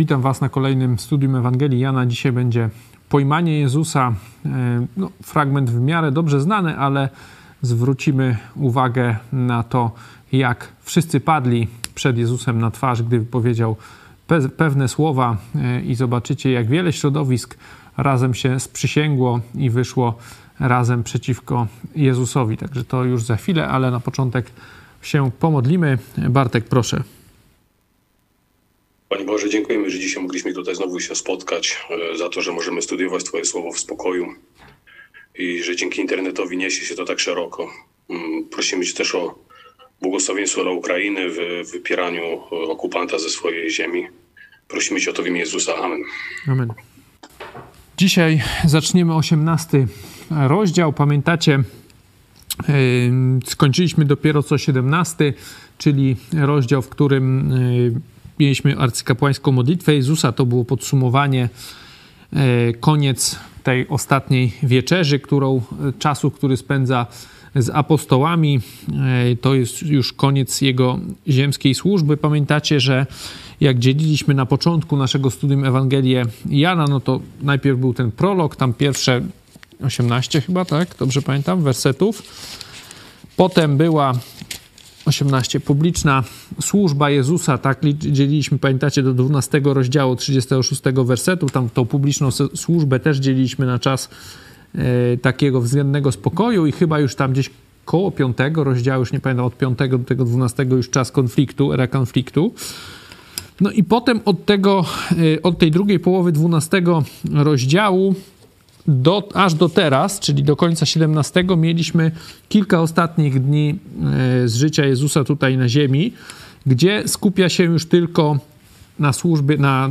Witam Was na kolejnym studium Ewangelii Jana. Dzisiaj będzie pojmanie Jezusa. E, no, fragment w miarę dobrze znany, ale zwrócimy uwagę na to, jak wszyscy padli przed Jezusem na twarz, gdy powiedział pewne słowa e, i zobaczycie, jak wiele środowisk razem się sprzysięgło i wyszło razem przeciwko Jezusowi. Także to już za chwilę, ale na początek się pomodlimy. Bartek, proszę. Panie Boże, dziękujemy, że dzisiaj mogliśmy tutaj znowu się spotkać, e, za to, że możemy studiować Twoje słowo w spokoju i że dzięki internetowi niesie się to tak szeroko. Mm, prosimy Cię też o błogosławieństwo dla Ukrainy w wypieraniu okupanta ze swojej ziemi. Prosimy Cię o to w imię Jezusa. Amen. Amen. Dzisiaj zaczniemy 18 rozdział. Pamiętacie, skończyliśmy dopiero co 17, czyli rozdział, w którym mieliśmy arcykapłańską modlitwę Jezusa. To było podsumowanie, koniec tej ostatniej wieczerzy, którą czasu, który spędza z apostołami. To jest już koniec jego ziemskiej służby. Pamiętacie, że jak dzieliliśmy na początku naszego studium Ewangelię Jana, no to najpierw był ten prolog, tam pierwsze 18 chyba, tak? Dobrze pamiętam, wersetów. Potem była 18 publiczna służba Jezusa, tak dzieliliśmy, pamiętacie, do 12 rozdziału 36 wersetu, tam tą publiczną służbę też dzieliliśmy na czas e, takiego względnego spokoju i chyba już tam gdzieś koło 5 rozdziału, już nie pamiętam, od 5 do tego 12 już czas konfliktu, era konfliktu. No i potem od tego, e, od tej drugiej połowy 12 rozdziału do, aż do teraz, czyli do końca 17, mieliśmy kilka ostatnich dni e, z życia Jezusa tutaj na ziemi, gdzie skupia się już tylko na służbie, na,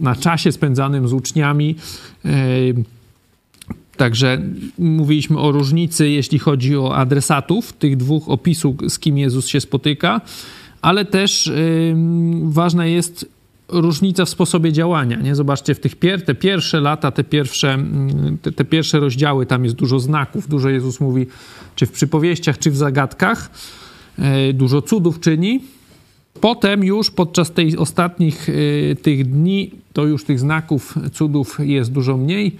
na czasie spędzanym z uczniami. E, także mówiliśmy o różnicy, jeśli chodzi o adresatów tych dwóch opisów, z kim Jezus się spotyka, ale też ważna jest różnica w sposobie działania. Nie? Zobaczcie, w tych pier te pierwsze lata, te pierwsze, mm, te, te, pierwsze rozdziały, tam jest dużo znaków, dużo Jezus mówi, czy w przypowieściach, czy w zagadkach, e, dużo cudów czyni. Potem już podczas tej ostatnich y, tych dni, to już tych znaków, cudów jest dużo mniej.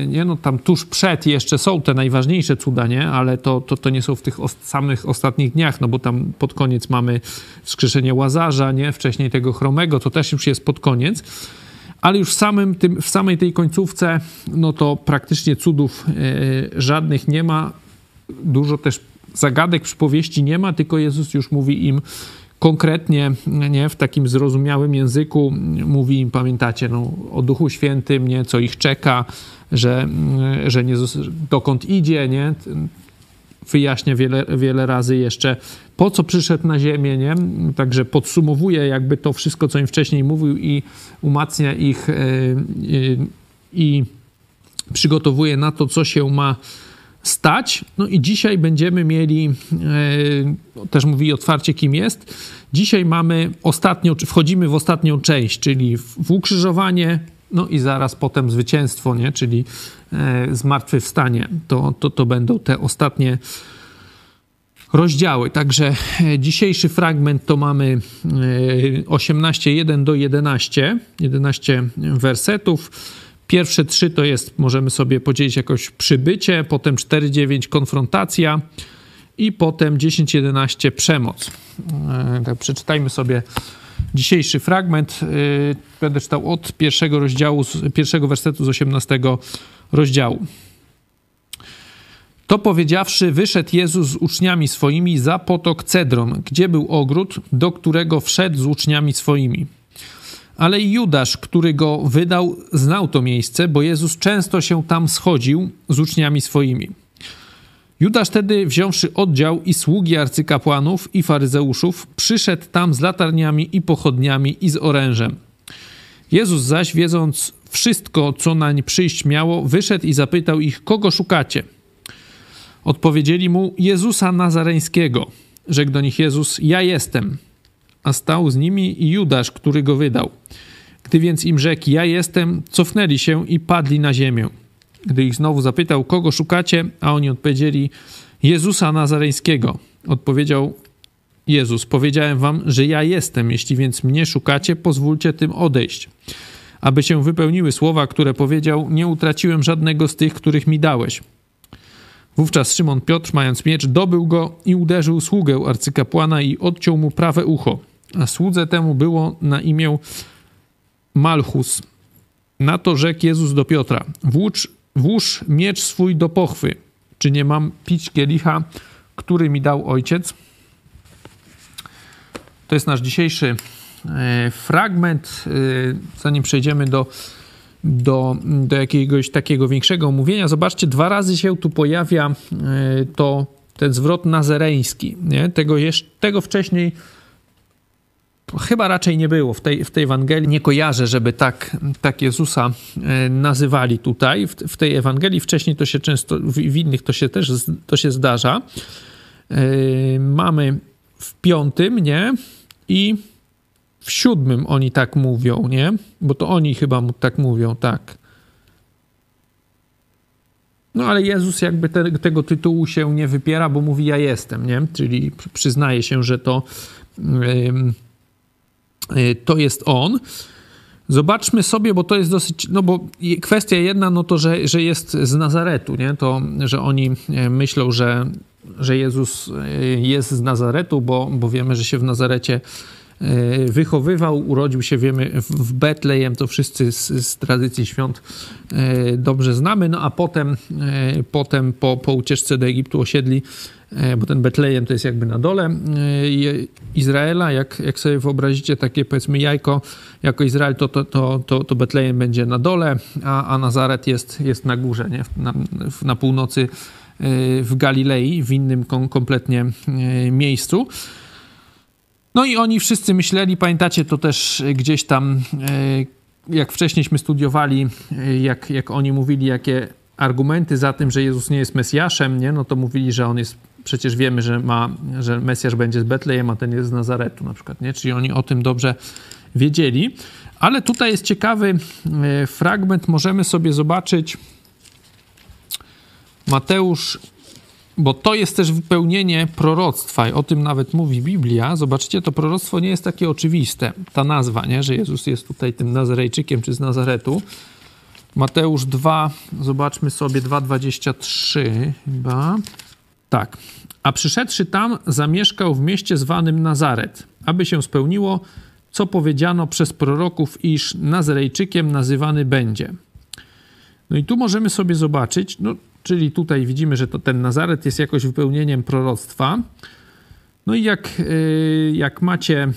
Y, nie, no tam tuż przed jeszcze są te najważniejsze cuda, nie? Ale to, to, to nie są w tych samych ostatnich dniach, no bo tam pod koniec mamy wskrzeszenie Łazarza, nie? Wcześniej tego Chromego, to też już jest pod koniec. Ale już w, samym tym, w samej tej końcówce, no to praktycznie cudów y, żadnych nie ma. Dużo też zagadek przypowieści nie ma, tylko Jezus już mówi im, konkretnie, nie, w takim zrozumiałym języku mówi im, pamiętacie, no, o Duchu Świętym, nie, co ich czeka, że, że nie, dokąd idzie, nie, wyjaśnia wiele, wiele razy jeszcze, po co przyszedł na ziemię, nie? Także podsumowuje jakby to wszystko, co im wcześniej mówił i umacnia ich yy, yy, i przygotowuje na to, co się ma stać. No i dzisiaj będziemy mieli, e, też mówi otwarcie, kim jest. Dzisiaj mamy ostatnią, wchodzimy w ostatnią część, czyli w ukrzyżowanie, no i zaraz potem zwycięstwo, nie? czyli e, zmartwychwstanie. To, to, to będą te ostatnie rozdziały. Także e, dzisiejszy fragment to mamy 18:1 do 11, 11 wersetów. Pierwsze trzy to jest, możemy sobie podzielić jakoś przybycie, potem 4-9 konfrontacja i potem 10-11 przemoc. E, tak, przeczytajmy sobie dzisiejszy fragment. E, będę czytał od pierwszego rozdziału, pierwszego wersetu z 18 rozdziału. To powiedziawszy, wyszedł Jezus z uczniami swoimi za potok Cedron, gdzie był ogród, do którego wszedł z uczniami swoimi. Ale Judasz, który go wydał, znał to miejsce, bo Jezus często się tam schodził z uczniami swoimi. Judasz tedy, wziąwszy oddział i sługi arcykapłanów i faryzeuszów, przyszedł tam z latarniami i pochodniami i z orężem. Jezus zaś, wiedząc wszystko, co nań przyjść miało, wyszedł i zapytał ich, kogo szukacie? Odpowiedzieli mu, Jezusa Nazareńskiego. Rzekł do nich Jezus, ja jestem a stał z nimi Judasz, który go wydał. Gdy więc im rzekł, ja jestem, cofnęli się i padli na ziemię. Gdy ich znowu zapytał, kogo szukacie, a oni odpowiedzieli, Jezusa Nazareńskiego. Odpowiedział, Jezus, powiedziałem wam, że ja jestem. Jeśli więc mnie szukacie, pozwólcie tym odejść. Aby się wypełniły słowa, które powiedział, nie utraciłem żadnego z tych, których mi dałeś. Wówczas Szymon Piotr, mając miecz, dobył go i uderzył sługę arcykapłana i odciął mu prawe ucho. A słudze temu było na imię Malchus. Na to rzekł Jezus do Piotra: Włócz, włóż miecz swój do pochwy. Czy nie mam pić kielicha, który mi dał ojciec? To jest nasz dzisiejszy e, fragment. E, zanim przejdziemy do, do, do jakiegoś takiego większego omówienia, zobaczcie, dwa razy się tu pojawia e, to, ten zwrot nazareński. Nie? Tego, jeszcze, tego wcześniej chyba raczej nie było w tej, w tej Ewangelii. Nie kojarzę, żeby tak, tak Jezusa nazywali tutaj, w, w tej Ewangelii. Wcześniej to się często, w, w innych to się też to się zdarza. Mamy w piątym, nie? i w siódmym oni tak mówią, nie? Bo to oni chyba mu tak mówią, tak. No ale Jezus jakby te, tego tytułu się nie wypiera, bo mówi ja jestem, nie? Czyli przyznaje się, że to, yy, to jest On. Zobaczmy sobie, bo to jest dosyć, no bo kwestia jedna, no to, że, że jest z Nazaretu, nie? To, że oni e, myślą, że, że Jezus e, jest z Nazaretu, bo, bo wiemy, że się w Nazarecie e, wychowywał, urodził się, wiemy, w Betlejem, to wszyscy z, z tradycji świąt dobrze znamy, no a potem, potem po, po ucieczce do Egiptu osiedli bo ten Betlejem to jest jakby na dole e, Izraela. Jak, jak sobie wyobrazicie takie powiedzmy jajko jako Izrael, to, to, to, to, to Betlejem będzie na dole, a, a Nazaret jest, jest na górze, nie? Na, na północy e, w Galilei, w innym kompletnie miejscu. No i oni wszyscy myśleli, pamiętacie to też gdzieś tam, jak wcześniejśmy studiowali, jak, jak oni mówili, jakie argumenty za tym, że Jezus nie jest Mesjaszem, nie? no to mówili, że on jest przecież wiemy, że, ma, że Mesjasz będzie z Betlejem, a ten jest z Nazaretu na przykład, nie? Czyli oni o tym dobrze wiedzieli. Ale tutaj jest ciekawy e, fragment, możemy sobie zobaczyć Mateusz, bo to jest też wypełnienie proroctwa i o tym nawet mówi Biblia. Zobaczcie, to proroctwo nie jest takie oczywiste. Ta nazwa, nie? że Jezus jest tutaj tym Nazarejczykiem czy z Nazaretu. Mateusz 2, zobaczmy sobie 2,23 chyba. Tak. A przyszedłszy tam, zamieszkał w mieście zwanym Nazaret, aby się spełniło, co powiedziano przez proroków, iż Nazarejczykiem nazywany będzie. No i tu możemy sobie zobaczyć, no, czyli tutaj widzimy, że to ten Nazaret jest jakoś wypełnieniem proroctwa. No i jak, y, jak macie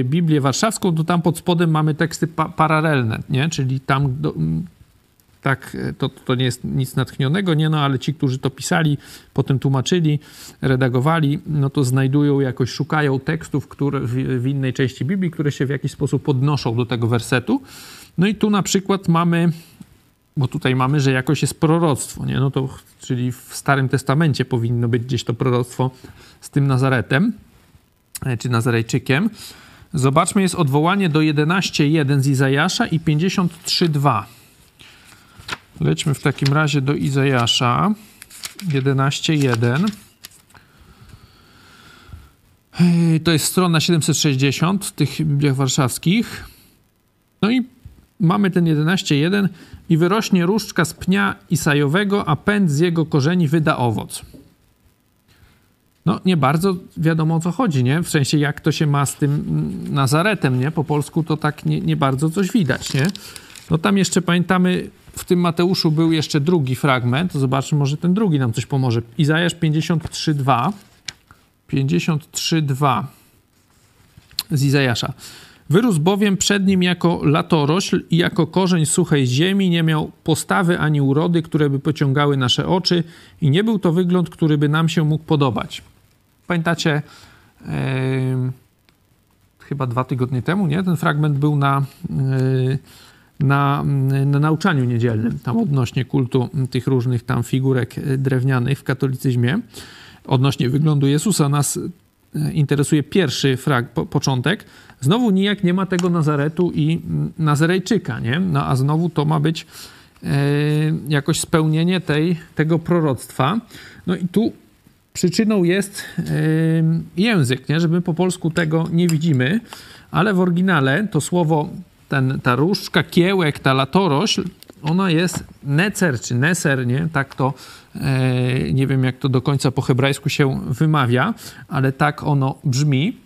y, Biblię Warszawską, to tam pod spodem mamy teksty pa paralelne, nie? czyli tam do, tak, to, to nie jest nic natchnionego, nie no, ale ci, którzy to pisali, potem tłumaczyli, redagowali, no to znajdują jakoś, szukają tekstów które, w, w innej części Biblii, które się w jakiś sposób odnoszą do tego wersetu. No i tu na przykład mamy, bo tutaj mamy, że jakoś jest proroctwo, nie? No to, czyli w Starym Testamencie powinno być gdzieś to proroctwo z tym Nazaretem, e, czy Nazarejczykiem. Zobaczmy, jest odwołanie do 11.1 z Izajasza i 53.2. Lećmy w takim razie do Izajasza 11.1. To jest strona 760 w tych Bibliach Warszawskich. No i mamy ten 11.1 i wyrośnie różdżka z pnia Isajowego, a pęd z jego korzeni wyda owoc. No, nie bardzo wiadomo o co chodzi, nie? W sensie, jak to się ma z tym Nazaretem, nie? Po polsku to tak nie, nie bardzo coś widać, nie? No tam jeszcze pamiętamy, w tym Mateuszu był jeszcze drugi fragment. Zobaczmy, może ten drugi nam coś pomoże. Izajasz 53:2. 53:2 z Izajasza. Wyrósł bowiem przed nim jako latorośl i jako korzeń suchej ziemi, nie miał postawy ani urody, które by pociągały nasze oczy i nie był to wygląd, który by nam się mógł podobać. Pamiętacie, yy, chyba dwa tygodnie temu, nie? Ten fragment był na... Yy, na, na nauczaniu niedzielnym, tam odnośnie kultu tych różnych tam figurek drewnianych w katolicyzmie, odnośnie wyglądu Jezusa, nas e, interesuje pierwszy frag, po, początek. Znowu nijak nie ma tego Nazaretu i Nazarejczyka, nie? No a znowu to ma być e, jakoś spełnienie tej, tego proroctwa. No i tu przyczyną jest język, nie? że my po polsku tego nie widzimy, ale w oryginale to słowo, ten, ta różdżka, kiełek, ta latorośl, ona jest necer czy neser, nie? Tak to, e, nie wiem jak to do końca po hebrajsku się wymawia, ale tak ono brzmi.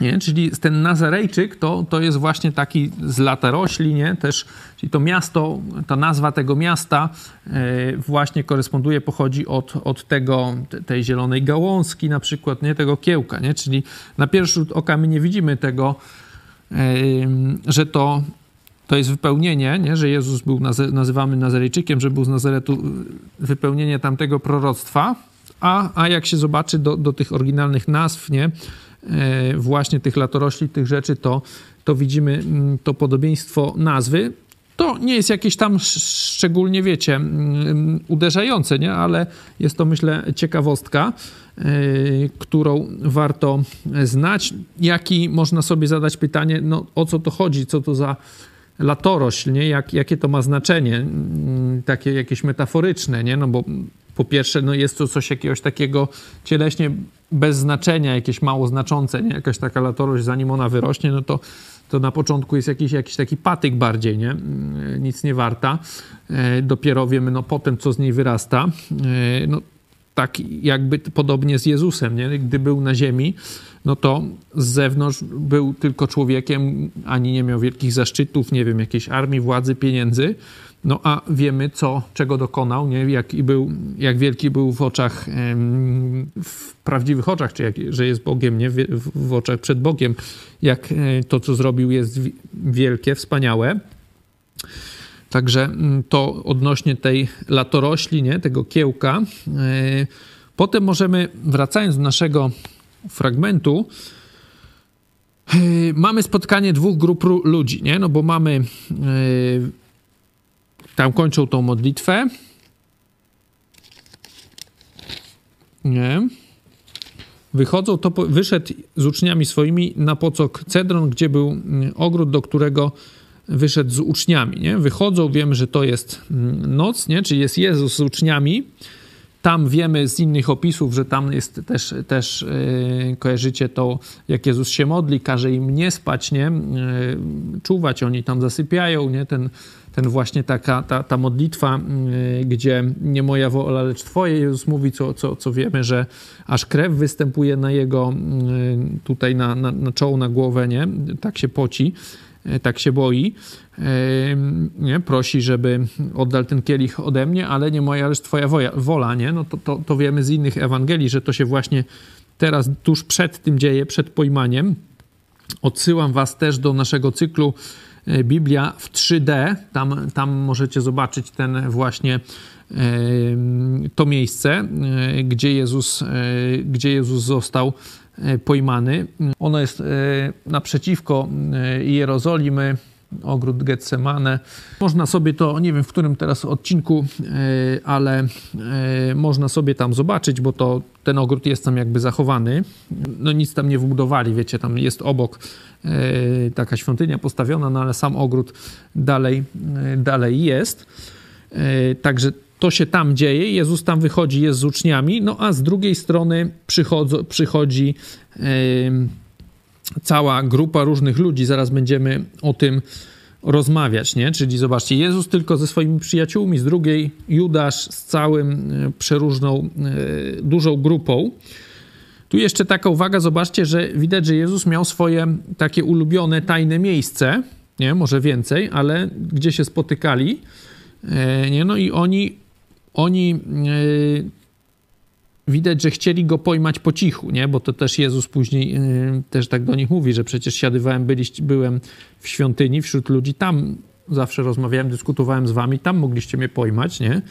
Nie? Czyli ten Nazarejczyk to, to jest właśnie taki z lata rośli, nie? Też, czyli to miasto, ta nazwa tego miasta e, właśnie koresponduje, pochodzi od, od tego, tej zielonej gałązki na przykład, nie? Tego kiełka, nie? Czyli na pierwszy rzut oka my nie widzimy tego, że to to jest wypełnienie, nie? że Jezus był nazywany Nazarejczykiem, że był z Nazaretu wypełnienie tamtego proroctwa, a, a jak się zobaczy do, do tych oryginalnych nazw, nie? E, właśnie tych latorośli, tych rzeczy, to, to widzimy mm, to podobieństwo nazwy. To nie jest jakieś tam szczególnie, wiecie, mm, uderzające, nie? ale jest to, myślę, ciekawostka, którą warto znać. Jaki można sobie zadać pytanie, no, o co to chodzi, co to za latorośl, nie? Jak, jakie to ma znaczenie, mm, takie jakieś metaforyczne, nie? No bo po pierwsze, no jest to coś jakiegoś takiego cieleśnie bez znaczenia, jakieś mało znaczące, nie? Jakaś taka latorość, zanim ona wyrośnie, no to, to na początku jest jakiś, jakiś taki patyk bardziej, nie? Mm, nic nie warta. E, dopiero wiemy, no potem, co z niej wyrasta. E, no tak jakby podobnie z Jezusem, nie? Gdy był na ziemi, no to z zewnątrz był tylko człowiekiem, ani nie miał wielkich zaszczytów, nie wiem, jakiejś armii, władzy, pieniędzy. No a wiemy, co, czego dokonał, nie? Jak, i był, jak wielki był w oczach, w prawdziwych oczach, czy jak, że jest Bogiem, nie? W, w oczach przed Bogiem, jak e, to, co zrobił, jest wielkie, wspaniałe. Także mm, to odnośnie tej latorośli, nie? tego kiełka. E, potem możemy, wracając do naszego fragmentu, e, mamy spotkanie dwóch grup ludzi, nie? No bo mamy tam kończą tą modlitwę. Nie. Wychodzą, to wyszedł z uczniami swoimi na pocok Cedron, gdzie był mm, ogród, do którego wyszedł z uczniami. Nie? Wychodzą, wiemy, że to jest mm, noc, nie? czyli jest Jezus z uczniami. Tam wiemy z innych opisów, że tam jest też, też yy, kojarzycie to, jak Jezus się modli, każe im nie spać, nie? Yy, czuwać, oni tam zasypiają, nie? Ten ten właśnie taka, ta, ta modlitwa, y, gdzie nie moja wola, lecz Twoje. Jezus mówi, co, co, co wiemy, że aż krew występuje na jego tutaj na, na, na czoło, na głowę, nie? Tak się poci, tak się boi. Nie? Prosi, żeby oddal ten kielich ode mnie, ale nie moja, lecz Twoja wola, nie? No to, to, to wiemy z innych Ewangelii, że to się właśnie teraz tuż przed tym dzieje, przed pojmaniem. Odsyłam was też do naszego cyklu E, Biblia w 3D. Tam, tam możecie zobaczyć ten właśnie e, to miejsce, e, gdzie Jezus, gdzie Jezus został pojmany. Ono jest naprzeciwko Jerozolimy, ogród Getsemane. Można sobie to, nie wiem w którym teraz odcinku, ale można sobie tam zobaczyć, bo to ten ogród jest tam jakby zachowany. No nic tam nie wybudowali, wiecie, tam jest obok E, taka świątynia postawiona, no ale sam ogród dalej, e, dalej jest. E, także to się tam dzieje, Jezus tam wychodzi, jest z uczniami, no a z drugiej strony przychodzi cała grupa różnych ludzi, zaraz będziemy o tym rozmawiać, nie? Czyli zobaczcie, Jezus tylko ze swoimi przyjaciółmi, z drugiej Judasz z całym przeróżną, dużą grupą. Tu jeszcze taka uwaga, zobaczcie, że widać, że Jezus miał swoje takie ulubione tajne miejsce, nie, może więcej, ale gdzie się spotykali, e, nie, no i oni, oni e, widać, że chcieli go pojmać po cichu, nie, bo to też Jezus później e, też tak do nich mówi, że przecież siadywałem, byliście, byłem w świątyni wśród ludzi, tam zawsze rozmawiałem, dyskutowałem z wami, tam mogliście mnie pojmać, nie,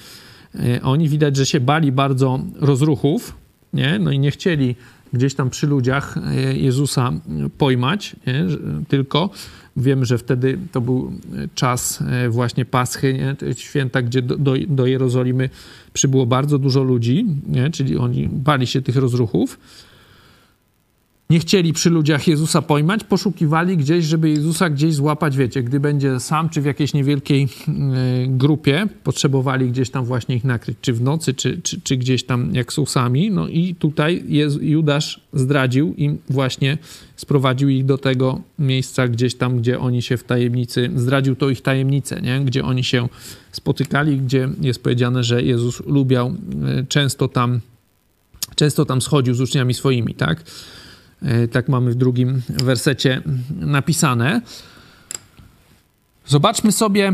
oni widać, że się bali bardzo rozruchów, nie? No i nie chcieli gdzieś tam przy ludziach e, Jezusa pojmać, nie? tylko wiemy, że wtedy to był czas e, właśnie Paschy, nie? święta, gdzie do, do, do Jerozolimy przybyło bardzo dużo ludzi, nie? czyli oni bali się tych rozruchów. Nie chcieli przy ludziach Jezusa pojmać, poszukiwali gdzieś, żeby Jezusa gdzieś złapać, wiecie, gdy będzie sam, czy w jakiejś niewielkiej y, grupie, potrzebowali gdzieś tam właśnie ich nakryć, czy w nocy, czy, czy, czy gdzieś tam jak są sami. No i tutaj Judasz zdradził im właśnie, sprowadził ich do tego miejsca gdzieś tam, gdzie oni się w tajemnicy, zdradził to ich tajemnicę, nie? gdzie oni się spotykali, gdzie jest powiedziane, że Jezus lubiał y, często tam często tam schodził z uczniami swoimi, tak? E, tak mamy w drugim wersecie napisane. Zobaczmy sobie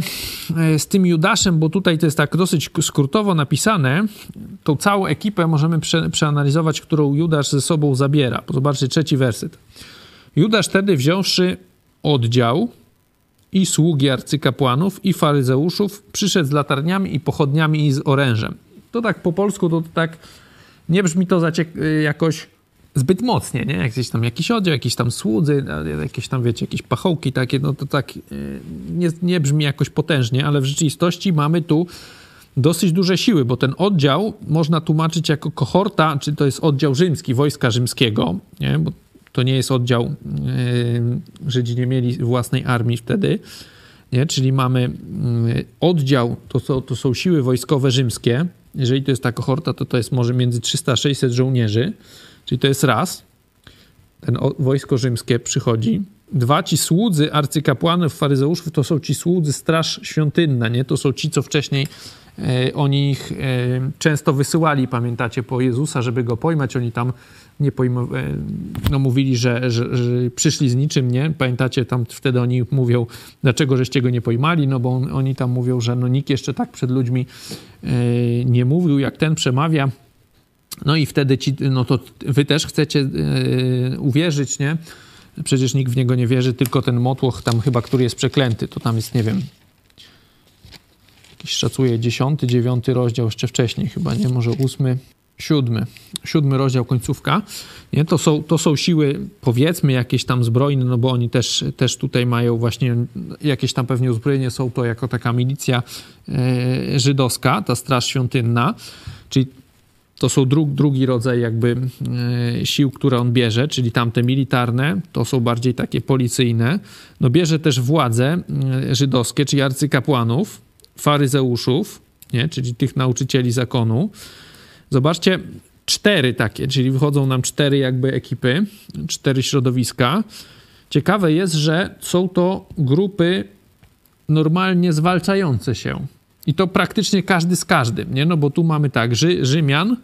e, z tym Judaszem, bo tutaj to jest tak dosyć skrótowo napisane. Tą całą ekipę możemy prze, przeanalizować, którą Judasz ze sobą zabiera. Zobaczcie trzeci werset. Judasz wtedy wziąwszy oddział i sługi arcykapłanów i faryzeuszów, przyszedł z latarniami i pochodniami i z orężem. To tak po polsku to tak nie brzmi to jakoś zbyt mocnie, nie? Jak gdzieś tam jakiś oddział, jakieś tam słudzy, jakieś tam, wiecie, jakieś pachołki takie, no to tak e, nie, nie brzmi jakoś potężnie, ale w rzeczywistości mamy tu dosyć duże siły, bo ten oddział można tłumaczyć jako kohorta, czy to jest oddział rzymski, wojska rzymskiego, nie? bo to nie jest oddział, yy, Żydzi nie mieli własnej armii wtedy, nie? czyli mamy yy, oddział, to, to, to są siły wojskowe rzymskie, jeżeli to jest ta kohorta, to to jest może między 300 a 600 żołnierzy, Czyli to jest raz, ten wojsko rzymskie przychodzi. Dwa, ci słudzy arcykapłanów, faryzeuszów, to są ci słudzy straż świątynna, nie? To są ci, co wcześniej e, oni ich e, często wysyłali, pamiętacie, po Jezusa, żeby go pojmać. Oni tam nie pojmo, e, no, mówili, że, że, że, przyszli z niczym, nie? Pamiętacie, tam wtedy oni mówią, dlaczego żeście go nie pojmali? No bo on, oni tam mówią, że no, nikt jeszcze tak przed ludźmi e, nie mówił, jak ten przemawia. No i wtedy ci, no to wy też chcecie yy, uwierzyć, nie? Przecież nikt w niego nie wierzy, tylko ten motłoch tam chyba, który jest przeklęty, to tam jest, nie wiem, jakiś szacuje dziesiąty, dziewiąty rozdział, jeszcze wcześniej chyba, nie? Może ósmy, siódmy, siódmy rozdział, końcówka, nie? To są, to są siły, powiedzmy, jakieś tam zbrojne, no bo oni też, też tutaj mają właśnie jakieś tam pewnie uzbrojenie, są to jako taka milicja yy, żydowska, ta straż świątynna, czyli to są dru drugi rodzaj jakby e, sił, które on bierze, czyli tamte militarne, to są bardziej takie policyjne. No bierze też władze e, żydowskie, czyli arcykapłanów, faryzeuszów, nie? czyli tych nauczycieli zakonu. Zobaczcie, cztery takie, czyli wychodzą nam cztery jakby ekipy, cztery środowiska. Ciekawe jest, że są to grupy normalnie zwalczające się. I to praktycznie każdy z każdym, nie? No bo tu mamy tak, Rzy, Rzymian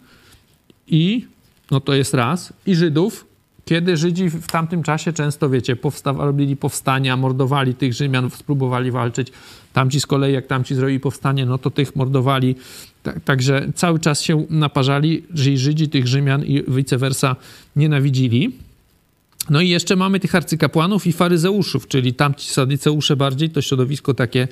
i, no to jest raz, i Żydów, kiedy Żydzi w tamtym czasie często, wiecie, robili powstania, mordowali tych Rzymian, spróbowali walczyć. Tamci z kolei, jak tamci zrobili powstanie, no to tych mordowali. Także cały czas się naparzali, że Żydzi tych Rzymian i vice versa nienawidzili. No i jeszcze mamy tych arcykapłanów i faryzeuszów, czyli tamci sadyceusze bardziej, to środowisko takie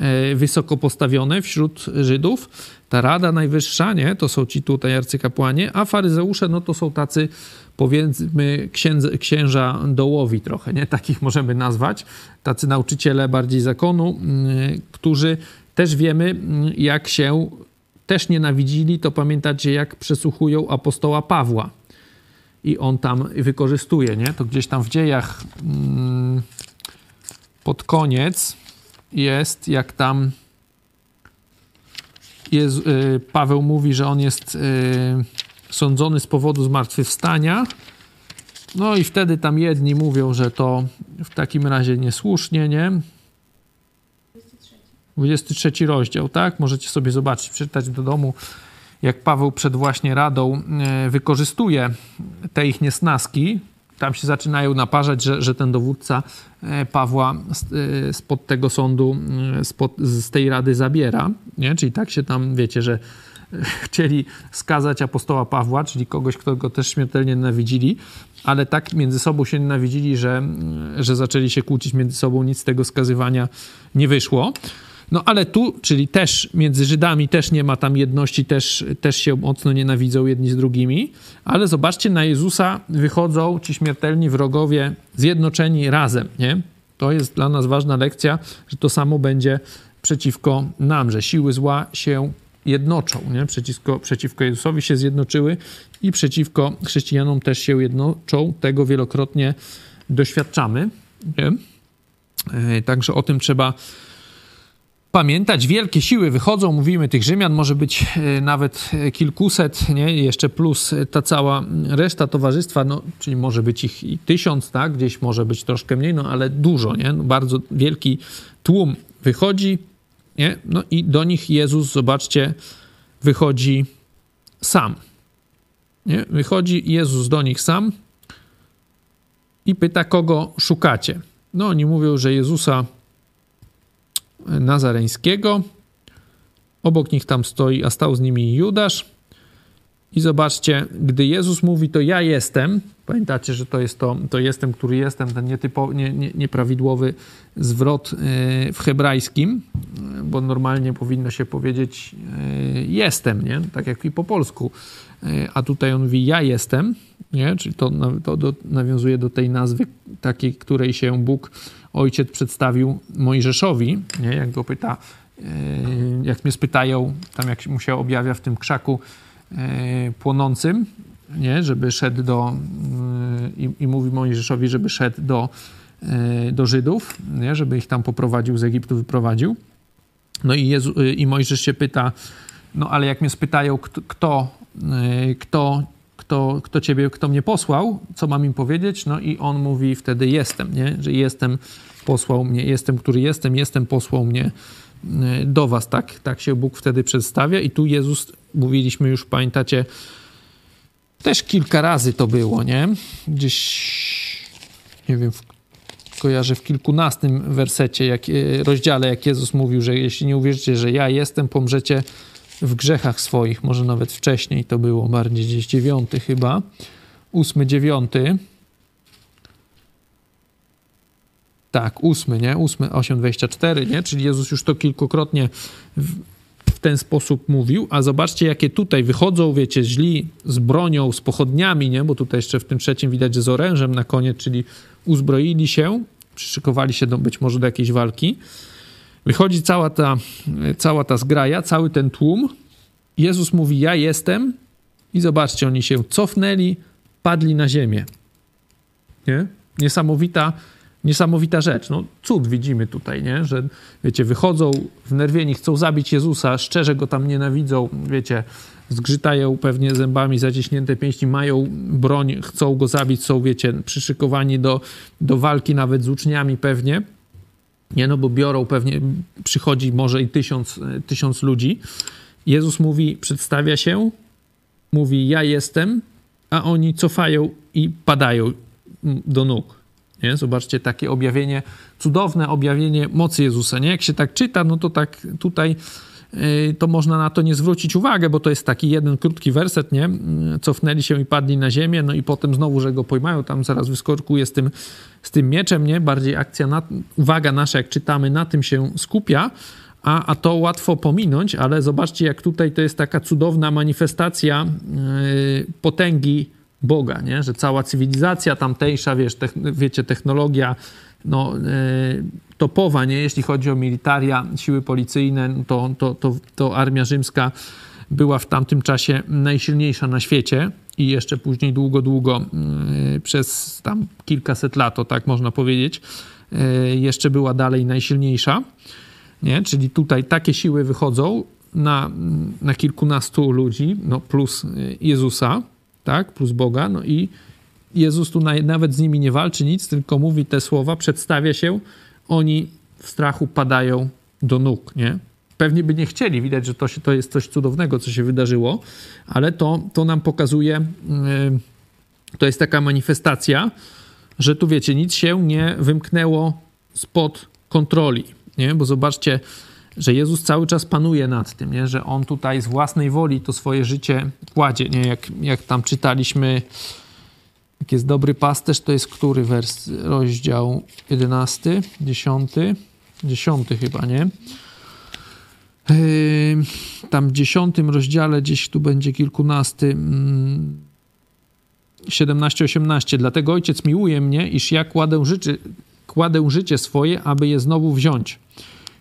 e, wysoko postawione wśród Żydów. Ta Rada Najwyższa, nie, to są ci tutaj arcykapłanie, a faryzeusze, no to są tacy powiedzmy księdze, księża dołowi trochę, nie, takich możemy nazwać, tacy nauczyciele bardziej zakonu, mm, którzy też wiemy, mm, jak się też nienawidzili, to pamiętacie, jak przesłuchują apostoła Pawła i on tam wykorzystuje, nie? To gdzieś tam w dziejach mm, pod koniec jest, jak tam jest, y, Paweł mówi, że on jest y, sądzony z powodu zmartwychwstania. No i wtedy tam jedni mówią, że to w takim razie niesłusznie, nie? 23 rozdział, tak? Możecie sobie zobaczyć, przeczytać do domu jak Paweł przed właśnie radą e, wykorzystuje te ich niesnaski, tam się zaczynają naparzać, że, że ten dowódca e, Pawła e, spod tego sądu, spod, z tej rady zabiera. Nie? Czyli tak się tam, wiecie, że chcieli skazać apostoła Pawła, czyli kogoś, kto go też śmiertelnie nienawidzili, ale tak między sobą się nienawidzili, że, że zaczęli się kłócić między sobą, nic z tego skazywania nie wyszło. No ale tu, czyli też między Żydami też nie ma tam jedności, też, też się mocno nienawidzą jedni z drugimi, ale zobaczcie, na Jezusa wychodzą ci śmiertelni wrogowie zjednoczeni razem, nie? To jest dla nas ważna lekcja, że to samo będzie przeciwko nam, że siły zła się jednoczą, nie? Przeciwko, przeciwko Jezusowi się zjednoczyły i przeciwko chrześcijanom też się jednoczą. Tego wielokrotnie doświadczamy. Nie? E, także o tym trzeba pamiętać. Wielkie siły wychodzą, mówimy tych Rzymian, może być e, nawet kilkuset, nie? jeszcze plus ta cała reszta towarzystwa, no, czyli może być ich i tysiąc, tak? gdzieś może być troszkę mniej, no ale dużo, nie? No, bardzo wielki tłum wychodzi, nie? no i do nich Jezus, zobaczcie, wychodzi sam. Nie? Wychodzi Jezus do nich sam i pyta, kogo szukacie. No, oni mówią, że Jezusa Nazareńskiego. Obok nich tam stoi, a stał z nimi Judasz. I zobaczcie, gdy Jezus mówi, to ja jestem, pamiętacie, że to jest to, to jestem, który jestem, ten nietypo, nie, nie, nieprawidłowy zwrot e, w hebrajskim, bo normalnie powinno się powiedzieć e, jestem, nie? tak jak i po polsku. E, a tutaj on mówi ja jestem, nie? czyli to, to nawiązuje do tej nazwy takiej, której się Bóg ojciec przedstawił Mojżeszowi, nie? jak go pyta, e, jak mnie spytają, tam jak mu się objawia w tym krzaku e, płonącym, nie? żeby szedł do, e, i, i mówi Mojżeszowi, żeby szedł do, do Żydów, nie? żeby ich tam poprowadził, z Egiptu wyprowadził. No i, Jezu, i Mojżesz się pyta, no ale jak mnie spytają, kto, kto, kto kto, kto ciebie, kto mnie posłał, co mam im powiedzieć? No i on mówi wtedy jestem, nie? Że jestem, posłał mnie, jestem, który jestem, jestem, posłał mnie e, do was, tak? Tak się Bóg wtedy przedstawia i tu Jezus, mówiliśmy już, pamiętacie, też kilka razy to było, nie? Gdzieś, nie wiem, w, kojarzę w kilkunastym wersecie, jak, e, rozdziale, jak Jezus mówił, że jeśli nie uwierzycie, że ja jestem, pomrzecie w grzechach swoich, może nawet wcześniej to było, bardziej gdzieś dziewiąty chyba, ósmy, dziewiąty. Tak, ósmy, nie? Ósmy, 8,24, nie? Czyli Jezus już to kilkukrotnie w, w, ten sposób mówił, a zobaczcie, jakie tutaj wychodzą, wiecie, źli z bronią, z pochodniami, nie? Bo tutaj jeszcze w tym trzecim widać, że z orężem na koniec, czyli uzbroili się, przyszykowali się do, być może do jakiejś walki. Wychodzi cała ta, cała ta zgraja, cały ten tłum. Jezus mówi: Ja jestem. I zobaczcie, oni się cofnęli, padli na ziemię. Nie? Niesamowita, niesamowita rzecz. No, cud widzimy tutaj, nie? że wiecie, wychodzą wnerwieni, chcą zabić Jezusa, szczerze go tam nienawidzą, wiecie, zgrzytają pewnie zębami, zaciśnięte pięści, mają broń, chcą go zabić, są, wiecie, przyszykowani do, do walki nawet z uczniami pewnie. Nie, no bo biorą pewnie, przychodzi może i tysiąc, tysiąc ludzi. Jezus mówi, przedstawia się, mówi ja jestem, a oni cofają i padają do nóg. Nie? Zobaczcie, takie objawienie, cudowne objawienie mocy Jezusa. Nie? Jak się tak czyta, no to tak tutaj to można na to nie zwrócić uwagę, bo to jest taki jeden krótki werset, nie? Y, cofnęli się i padli na ziemię, no i potem znowu, że go pojmają, tam zaraz wyskokuje z tym, z tym mieczem, nie? Bardziej akcja, na, uwaga nasza, jak czytamy, na tym się skupia, a, a to łatwo pominąć, ale zobaczcie, jak tutaj to jest taka cudowna manifestacja yy, potęgi Boga, nie? Że cała cywilizacja tamtejsza, wiesz, wiecie, technologia, no, yy, topowa, nie? jeśli chodzi o militaria, siły policyjne, to, to, to, to armia rzymska była w tamtym czasie najsilniejsza na świecie i jeszcze później długo, długo yy, przez tam kilkaset lat, to tak można powiedzieć, yy, jeszcze była dalej najsilniejsza. Nie? Czyli tutaj takie siły wychodzą na, na kilkunastu ludzi, no plus Jezusa, tak, plus Boga, no i Jezus tu nawet z nimi nie walczy nic, tylko mówi te słowa, przedstawia się, oni w strachu padają do nóg, nie? Pewnie by nie chcieli, widać, że to, się, to jest coś cudownego, co się wydarzyło, ale to, to nam pokazuje, yy, to jest taka manifestacja, że tu wiecie, nic się nie wymknęło spod kontroli, nie? Bo zobaczcie, że Jezus cały czas panuje nad tym, nie? że On tutaj z własnej woli to swoje życie kładzie, nie? Jak, jak tam czytaliśmy jak jest dobry pasterz, to jest który wers, rozdział 11, 10, 10 chyba, nie? Tam w dziesiątym rozdziale, gdzieś tu będzie kilkunasty, 17-18. Mm, Dlatego ojciec miłuje mnie, iż ja kładę życie, kładę życie swoje, aby je znowu wziąć.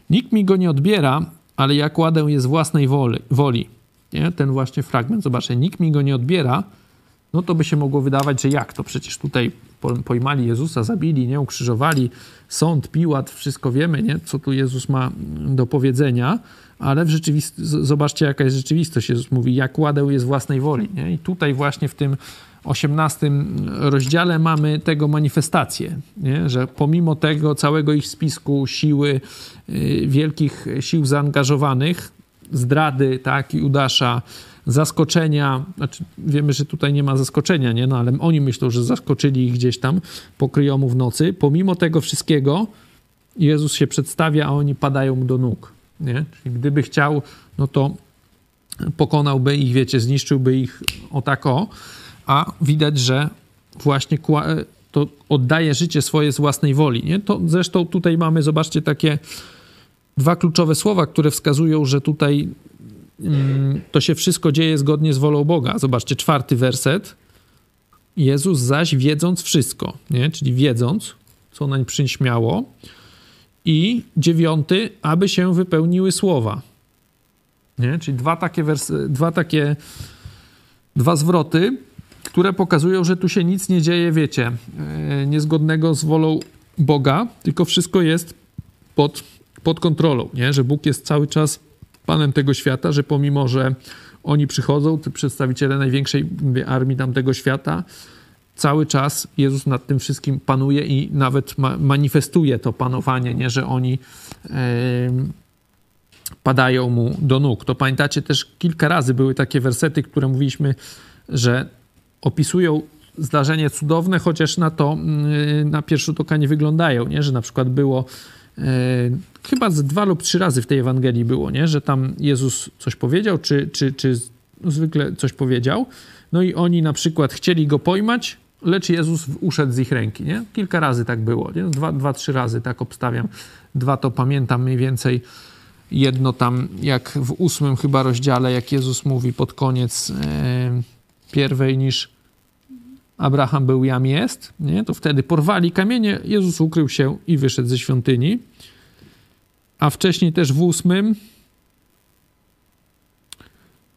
Nikt mi go nie odbiera, ale ja kładę je z własnej woli. woli. Nie? Ten właśnie fragment, zobaczcie, nikt mi go nie odbiera, no to by się mogło wydawać, że jak to? Przecież tutaj pojmali Jezusa, zabili, nie? Ukrzyżowali, sąd, Piłat, wszystko wiemy, nie? Co tu Jezus ma do powiedzenia, ale w rzeczywistości, zobaczcie jaka jest rzeczywistość. Jezus mówi, jak kładę je z własnej woli, nie? I tutaj właśnie w tym 18 rozdziale mamy tego manifestację, nie? że pomimo tego całego ich spisku siły, y, wielkich sił zaangażowanych, zdrady, tak, i Udasza, zaskoczenia, znaczy wiemy, że tutaj nie ma zaskoczenia, nie? No ale oni myślą, że zaskoczyli ich gdzieś tam po kryjomu w nocy. Pomimo tego wszystkiego Jezus się przedstawia, a oni padają mu do nóg, nie? Czyli gdyby chciał, no to pokonałby ich, wiecie, zniszczyłby ich o tak o, a widać, że właśnie to oddaje życie swoje z własnej woli, nie? To zresztą tutaj mamy, zobaczcie, takie dwa kluczowe słowa, które wskazują, że tutaj to się wszystko dzieje zgodnie z wolą Boga. Zobaczcie, czwarty werset. Jezus zaś wiedząc wszystko, nie? czyli wiedząc, co nań przyśmiało. I dziewiąty, aby się wypełniły słowa. Nie? Czyli dwa takie, wersy, dwa takie, dwa zwroty, które pokazują, że tu się nic nie dzieje, wiecie, e, niezgodnego z wolą Boga, tylko wszystko jest pod pod kontrolą, nie? że Bóg jest cały czas panem tego świata, że pomimo, że oni przychodzą, te przedstawiciele największej armii tamtego świata, cały czas Jezus nad tym wszystkim panuje i nawet ma manifestuje to panowanie, nie? że oni yy, padają mu do nóg. To pamiętacie też kilka razy były takie wersety, które mówiliśmy, że opisują zdarzenie cudowne, chociaż na to yy, na pierwszy rzut oka nie wyglądają, nie? że na przykład było chyba z dwa lub trzy razy w tej Ewangelii było, nie? że tam Jezus coś powiedział, czy, czy, czy zwykle coś powiedział. No i oni na przykład chcieli go pojmać, lecz Jezus uszedł z ich ręki. Nie? Kilka razy tak było. Nie? Dwa, dwa, trzy razy tak obstawiam. Dwa to pamiętam mniej więcej. Jedno tam, jak w ósmym chyba rozdziale, jak Jezus mówi pod koniec yy, pierwej niż Abraham był, jam jest, nie? to wtedy porwali kamienie, Jezus ukrył się i wyszedł ze świątyni a wcześniej też w ósmym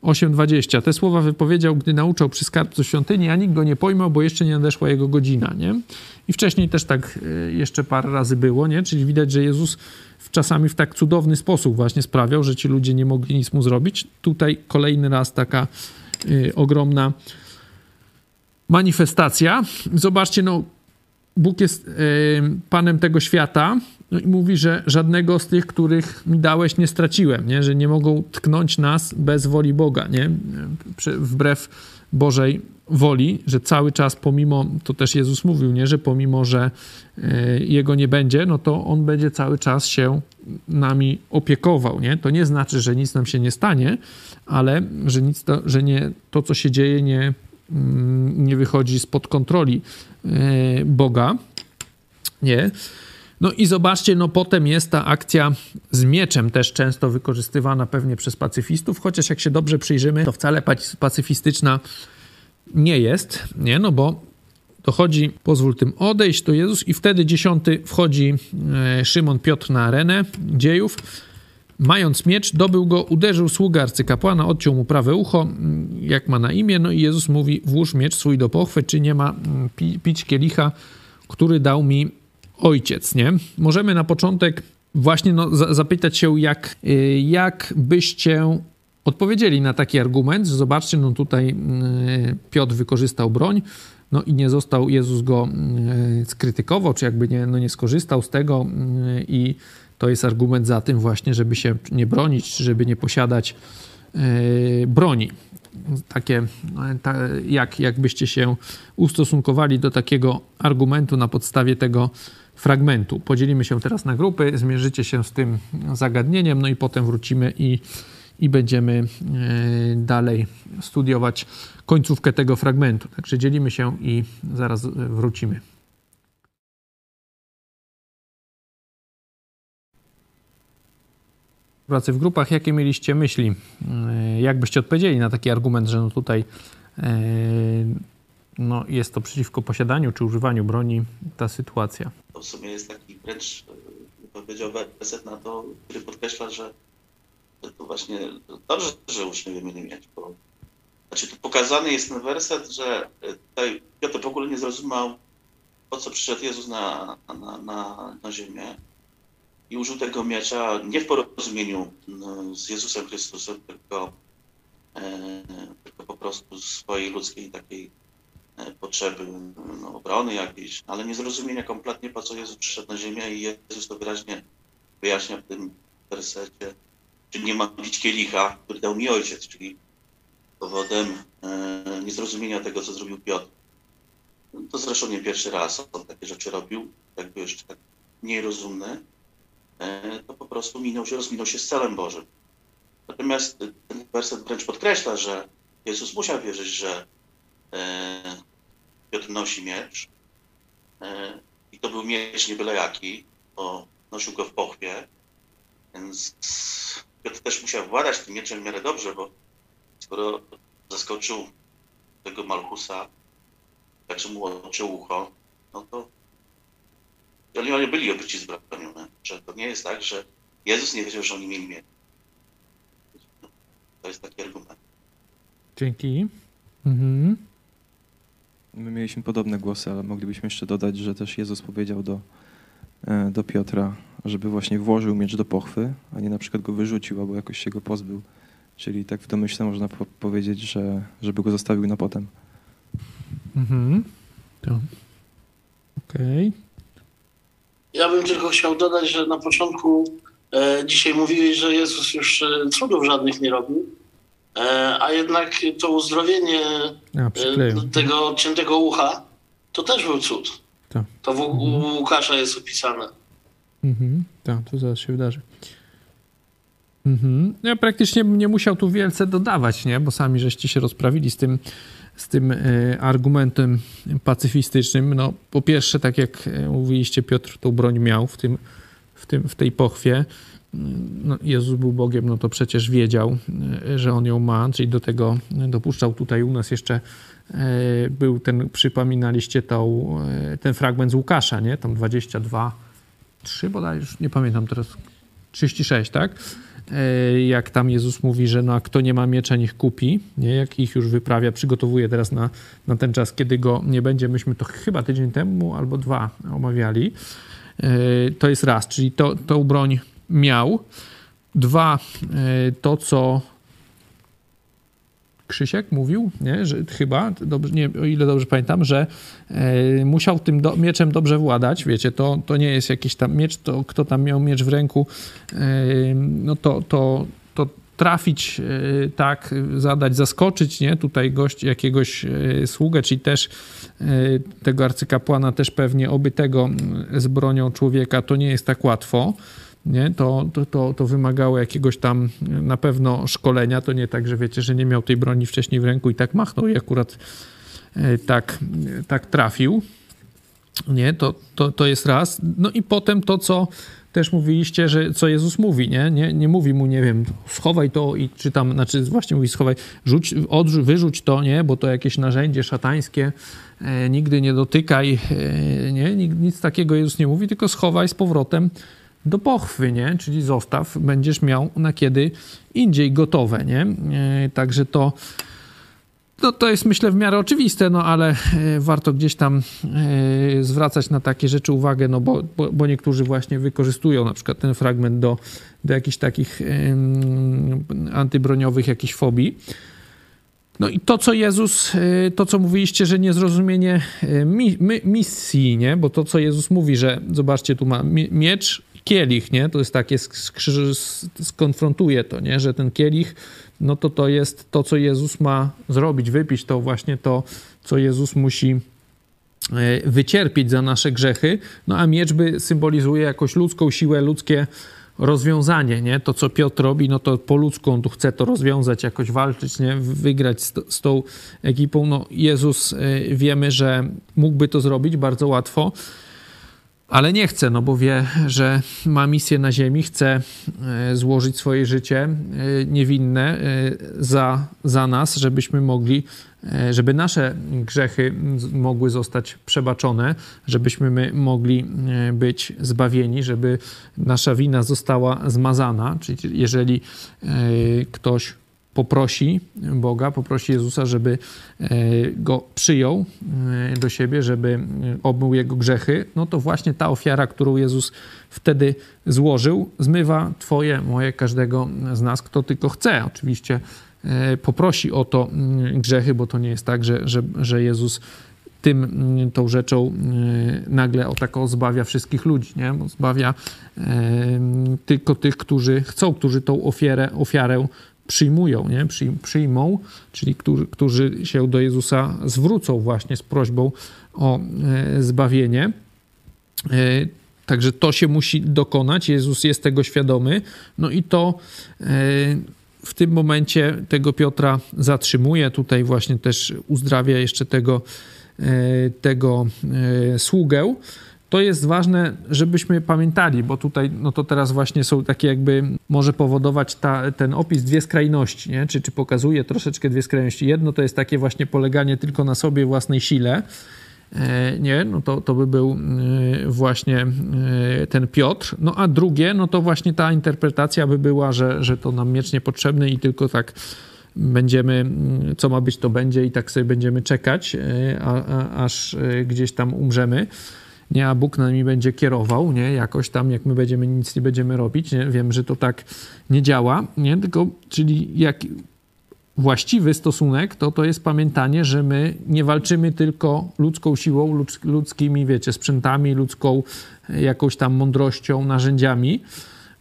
8.20. Te słowa wypowiedział, gdy nauczał przy skarbcu świątyni, a nikt go nie pojmał, bo jeszcze nie nadeszła jego godzina, nie? I wcześniej też tak e, jeszcze parę razy było, nie? Czyli widać, że Jezus czasami w tak cudowny sposób właśnie sprawiał, że ci ludzie nie mogli nic mu zrobić. Tutaj kolejny raz taka y, ogromna manifestacja. Zobaczcie, no Bóg jest Panem tego świata, no i mówi, że żadnego z tych, których mi dałeś, nie straciłem, nie? że nie mogą tknąć nas bez woli Boga, nie? wbrew Bożej woli, że cały czas pomimo, to też Jezus mówił, nie? że pomimo, że e, Jego nie będzie, no to On będzie cały czas się nami opiekował. Nie? To nie znaczy, że nic nam się nie stanie, ale że, nic to, że nie, to, co się dzieje, nie, nie wychodzi spod kontroli e, Boga. Nie. No i zobaczcie, no potem jest ta akcja z mieczem, też często wykorzystywana pewnie przez pacyfistów, chociaż jak się dobrze przyjrzymy, to wcale pacyfistyczna nie jest, nie? No bo dochodzi, pozwól tym odejść, to Jezus i wtedy dziesiąty wchodzi e, Szymon Piotr na arenę dziejów, Mając miecz, dobył go, uderzył sługa arcykapłana, odciął mu prawe ucho, mm, jak ma na imię, no i Jezus mówi, włóż miecz swój do pochwy, czy nie ma mm, pi pić kielicha, który dał mi ojciec, nie? Możemy na początek właśnie no, zapytać się, jak, y, jak byście odpowiedzieli na taki argument, zobaczcie, no tutaj y, Piotr wykorzystał broń, no i nie został, Jezus go y, skrytykował, czy jakby nie, no nie skorzystał z tego i to jest argument za tym właśnie, żeby się nie bronić, żeby nie posiadać broni. Takie, ta, jak, jakbyście się ustosunkowali do takiego argumentu na podstawie tego fragmentu. Podzielimy się teraz na grupy, zmierzycie się z tym zagadnieniem, no i potem wrócimy i, i będziemy e, dalej studiować końcówkę tego fragmentu. Także dzielimy się i zaraz wrócimy. Pracy w grupach, jakie mieliście myśli? E, jak byście odpowiedzieli na taki argument, że no tutaj e, no, jest to przeciwko posiadaniu czy używaniu broni ta sytuacja? w sumie jest taki wręcz, powiedział werset na to, który podkreśla, że to właśnie dobrze, że uczniowie mieli mieć, bo znaczy tu pokazany jest ten werset, że tutaj Piotr w ogóle nie zrozumiał, po co przyszedł Jezus na, na, na, na ziemię i użył tego miecza nie w porozumieniu no, z Jezusem Chrystusem, tylko, e, tylko po prostu swojej ludzkiej takiej e, potrzeby no, obrony jakiejś, ale nie zrozumienia kompletnie, po co Jezus przyszedł na ziemię i Jezus to wyraźnie wyjaśnia w tym wersecie, czyli nie ma pić kielicha, który dał mi ojciec, czyli powodem e, niezrozumienia tego, co zrobił Piotr. To zresztą nie pierwszy raz on takie rzeczy robił, jakby jeszcze tak e, to po prostu minął się, rozminął się z celem Bożym. Natomiast ten werset wręcz podkreśla, że Jezus musiał wierzyć, że e, Piotr nosi miecz i to był miecz nie byle jaki, bo nosił go w pochwie, więc Piotr też musiał władać tym mieczem w miarę dobrze, bo skoro zaskoczył tego Malchusa, także mu odciął ucho, no to oni, oni byli obyci z bronią, że to nie jest tak, że Jezus nie wiedział, że oni mieli mieć. To jest taki argument. Dzięki. Mhm. My mieliśmy podobne głosy, ale moglibyśmy jeszcze dodać, że też Jezus powiedział do, e, do Piotra, żeby właśnie włożył miecz do pochwy, a nie na przykład go wyrzucił albo jakoś się go pozbył. Czyli tak w domyśle można po powiedzieć, że żeby go zostawił na potem. Mhm. To. Okej. Okay. Ja bym tylko chciał dodać, że na początku e, dzisiaj mówiłeś, że Jezus już e, cudów żadnych nie robił, e, a jednak to uzdrowienie e, tego ciętego ucha to też był cud. To, to w, u mhm. Łukasza jest opisane. Mhm. Tak, to zaraz się wydarzy. Mhm. Ja praktycznie bym nie musiał tu wielce dodawać, nie? bo sami żeście się rozprawili z tym, z tym y, argumentem pacyfistycznym. No, po pierwsze, tak jak e, mówiliście, Piotr tą broń miał w, tym, w, tym, w tej pochwie. No, Jezus był Bogiem, no to przecież wiedział, e, że on ją ma, czyli do tego dopuszczał tutaj u nas jeszcze był ten, przypominaliście tą, ten fragment z Łukasza, nie? Tam 22, 3 bodaj, już nie pamiętam teraz, 36, tak? E, jak tam Jezus mówi, że no, a kto nie ma miecza, niech kupi, nie? jak ich już wyprawia, przygotowuje teraz na, na ten czas, kiedy go nie będzie. Myśmy to chyba tydzień temu albo dwa omawiali. E, to jest raz, czyli to, tą broń miał. Dwa, e, to co Krzysiek mówił, nie, że chyba, dobrze, nie, o ile dobrze pamiętam, że e, musiał tym do, mieczem dobrze władać. Wiecie, to, to nie jest jakiś tam miecz, to kto tam miał miecz w ręku, e, no to, to, to trafić e, tak, zadać, zaskoczyć, nie, tutaj gość jakiegoś e, sługę, czyli też e, tego arcykapłana, też pewnie obytego z bronią człowieka, to nie jest tak łatwo nie? To, to, to, to wymagało jakiegoś tam na pewno szkolenia. To nie tak, że wiecie, że nie miał tej broni wcześniej w ręku i tak machnął i akurat e, tak, tak trafił. Nie, to, to, to jest raz. No i potem to, co też mówiliście, że co Jezus mówi, nie? Nie, nie mówi mu, nie wiem, schowaj to i czy tam, znaczy właśnie mówi schowaj, rzuć, odrzuć, wyrzuć to, nie? Bo to jakieś narzędzie szatańskie, e, nigdy nie dotykaj, e, nie? Nic takiego Jezus nie mówi, tylko schowaj z powrotem do pochwy, nie? Czyli zostaw, będziesz miał na kiedy indziej gotowe, nie? E, także to, to, to jest myślę w miarę oczywiste, no ale e, warto gdzieś tam e, zwracać na takie rzeczy uwagę, no bo, bo, bo niektórzy właśnie wykorzystują na przykład ten fragment do, do jakichś takich antybroniowych jakichś fobii. No i to, co Jezus, to, co mówiliście, że niezrozumienie misji, nie? Bo to, co Jezus mówi, że zobaczcie, tu ma miecz, kielich, nie? To jest takie, skonfrontuje to, nie? Że ten kielich, no to to jest to, co Jezus ma zrobić, wypić to właśnie to, co Jezus musi e, wycierpieć za nasze grzechy, no a miecz by symbolizuje jakąś ludzką siłę, ludzkie rozwiązanie, nie? To, co Piotr robi, no to po ludzku on tu chce to rozwiązać, jakoś walczyć, nie? Wygrać z, z tą ekipą. No Jezus, e, wiemy, że mógłby to zrobić bardzo łatwo, ale nie chce, no bo wie, że ma misję na ziemi, chce e, złożyć swoje życie e, niewinne e, za, za nas, żebyśmy mogli, żeby nasze grzechy mogły zostać przebaczone, żebyśmy my mogli być zbawieni, żeby nasza wina została zmazana. Czyli jeżeli ktoś poprosi Boga, poprosi Jezusa, żeby e, go przyjął e, do siebie, żeby e, obmył jego grzechy, no to właśnie ta ofiara, którą Jezus wtedy złożył, zmywa Twoje, moje, każdego z nas, kto tylko chce. Oczywiście poprosi o to mm, grzechy, bo to nie jest tak, że, że, że Jezus tym, mm, tą rzeczą nagle o taką zbawia wszystkich ludzi, nie? Bo zbawia tylko tych, którzy chcą, którzy tą ofiarę, ofiarę przyjmują, nie? przyjmą, czyli którzy, którzy się do Jezusa zwrócą właśnie z prośbą o e, zbawienie. E, także to się musi dokonać. Jezus jest tego świadomy. No i to e, w tym momencie tego Piotra zatrzymuje. Tutaj właśnie też uzdrawia jeszcze tego, tego sługę to jest ważne, żebyśmy pamiętali, bo tutaj, no to teraz właśnie są takie jakby, może powodować ta, ten opis dwie skrajności, nie? Czy, czy pokazuje troszeczkę dwie skrajności. Jedno to jest takie właśnie poleganie tylko na sobie, własnej sile, e, nie, no to, to by był e, właśnie e, ten Piotr. No a drugie, no to właśnie ta interpretacja by była, że, że to nam miecz niepotrzebny i tylko tak będziemy, co ma być, to będzie i tak sobie będziemy czekać, a, a, aż gdzieś tam umrzemy nie, a Bóg nami będzie kierował, nie, jakoś tam, jak my będziemy, nic nie będziemy robić, nie, wiem, że to tak nie działa, nie, tylko, czyli jak właściwy stosunek, to to jest pamiętanie, że my nie walczymy tylko ludzką siłą, ludzkimi, wiecie, sprzętami, ludzką jakąś tam mądrością, narzędziami,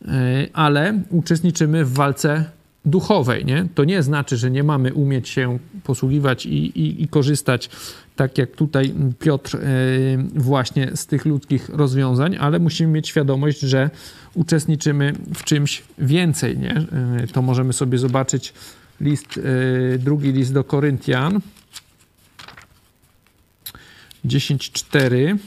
e, ale uczestniczymy w walce duchowej, nie? To nie znaczy, że nie mamy umieć się posługiwać i, i, i korzystać tak jak tutaj Piotr, e, właśnie z tych ludzkich rozwiązań, ale musimy mieć świadomość, że uczestniczymy w czymś więcej. Nie? E, to możemy sobie zobaczyć list, e, drugi list do Koryntian 10.4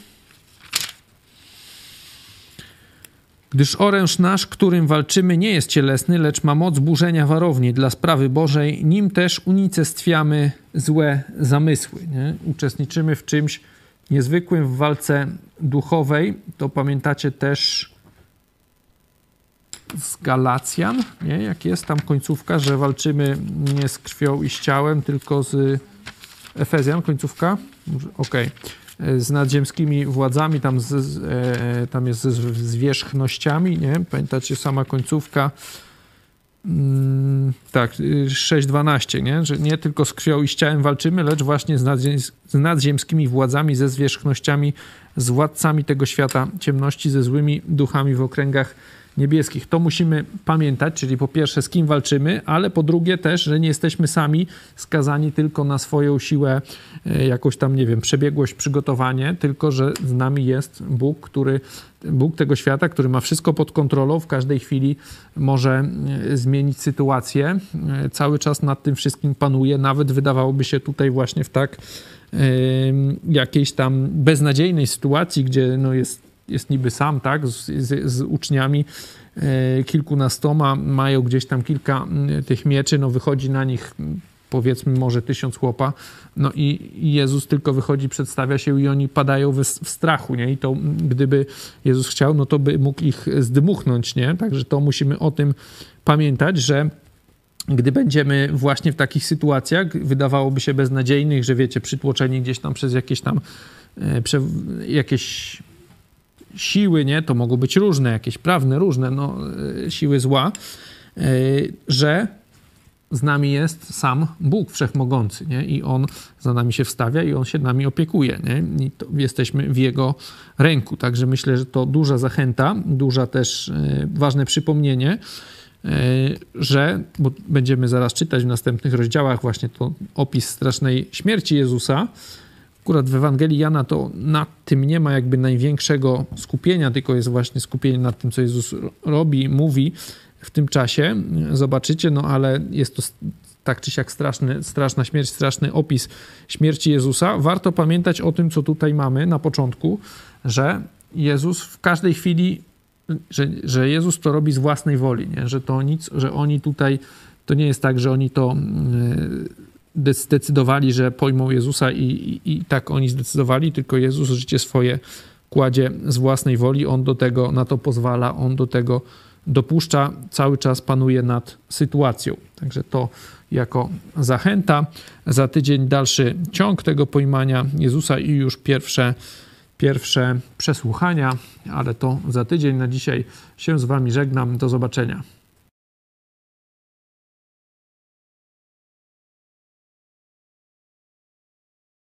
Gdyż oręż nasz, którym walczymy, nie jest cielesny, lecz ma moc burzenia warowni dla sprawy Bożej, nim też unicestwiamy złe zamysły. Nie? Uczestniczymy w czymś niezwykłym w walce duchowej. To pamiętacie też z Galacjan, nie? jak jest tam końcówka, że walczymy nie z krwią i z ciałem, tylko z Efezjan, końcówka? Okej. Okay z nadziemskimi władzami, tam, z, e, tam jest z zwierzchnościami, nie? Pamiętacie, sama końcówka mm, tak, 6.12, nie? że nie tylko z krwią i z ciałem walczymy, lecz właśnie z, nadziem, z nadziemskimi władzami, ze zwierzchnościami, z władcami tego świata ciemności, ze złymi duchami w okręgach niebieskich. To musimy pamiętać, czyli po pierwsze z kim walczymy, ale po drugie też, że nie jesteśmy sami skazani tylko na swoją siłę, e, jakąś tam, nie wiem, przebiegłość, przygotowanie, tylko że z nami jest Bóg, który, Bóg tego świata, który ma wszystko pod kontrolą, w każdej chwili może e, zmienić sytuację. E, cały czas nad tym wszystkim panuje, nawet wydawałoby się tutaj właśnie w tak jakiejś tam beznadziejnej sytuacji, gdzie no jest jest niby sam, tak, z, z, z uczniami e, kilkunastoma, mają gdzieś tam kilka tych mieczy, no wychodzi na nich powiedzmy może tysiąc chłopa, no i Jezus tylko wychodzi, przedstawia się i oni padają w, w, strachu, nie? I to gdyby Jezus chciał, no to by mógł ich zdmuchnąć, nie? Także to musimy o tym pamiętać, że gdy będziemy właśnie w takich sytuacjach, wydawałoby się beznadziejnych, że wiecie, przytłoczeni gdzieś tam przez jakieś tam e, jakieś siły, nie, to mogą być różne, jakieś prawne, różne, no, e, siły zła, e, że z nami jest sam Bóg Wszechmogący, nie? I On za nami się wstawia i On się nami opiekuje, nie? I jesteśmy w Jego ręku. Także myślę, że to duża zachęta, duża też e, ważne przypomnienie, że, bo będziemy zaraz czytać w następnych rozdziałach właśnie to opis strasznej śmierci Jezusa, Akurat w Ewangelii Jana to nad tym nie ma jakby największego skupienia, tylko jest właśnie skupienie nad tym, co Jezus robi, mówi w tym czasie. Zobaczycie, no ale jest to tak czy siak straszny, straszna śmierć, straszny opis śmierci Jezusa. Warto pamiętać o tym, co tutaj mamy na początku, że Jezus w każdej chwili, że, że Jezus to robi z własnej woli, nie? że to nic, że oni tutaj, to nie jest tak, że oni to e, zdecydowali, że pojmą Jezusa i, i, i tak oni zdecydowali, tylko Jezus życie swoje kładzie z własnej woli, on do tego, na to pozwala, on do tego dopuszcza, cały czas panuje nad sytuacją. Także to jako zachęta. Za tydzień dalszy ciąg tego pojmania Jezusa i już pierwsze, pierwsze przesłuchania, ale to za tydzień. Na dzisiaj się z Wami żegnam. Do zobaczenia.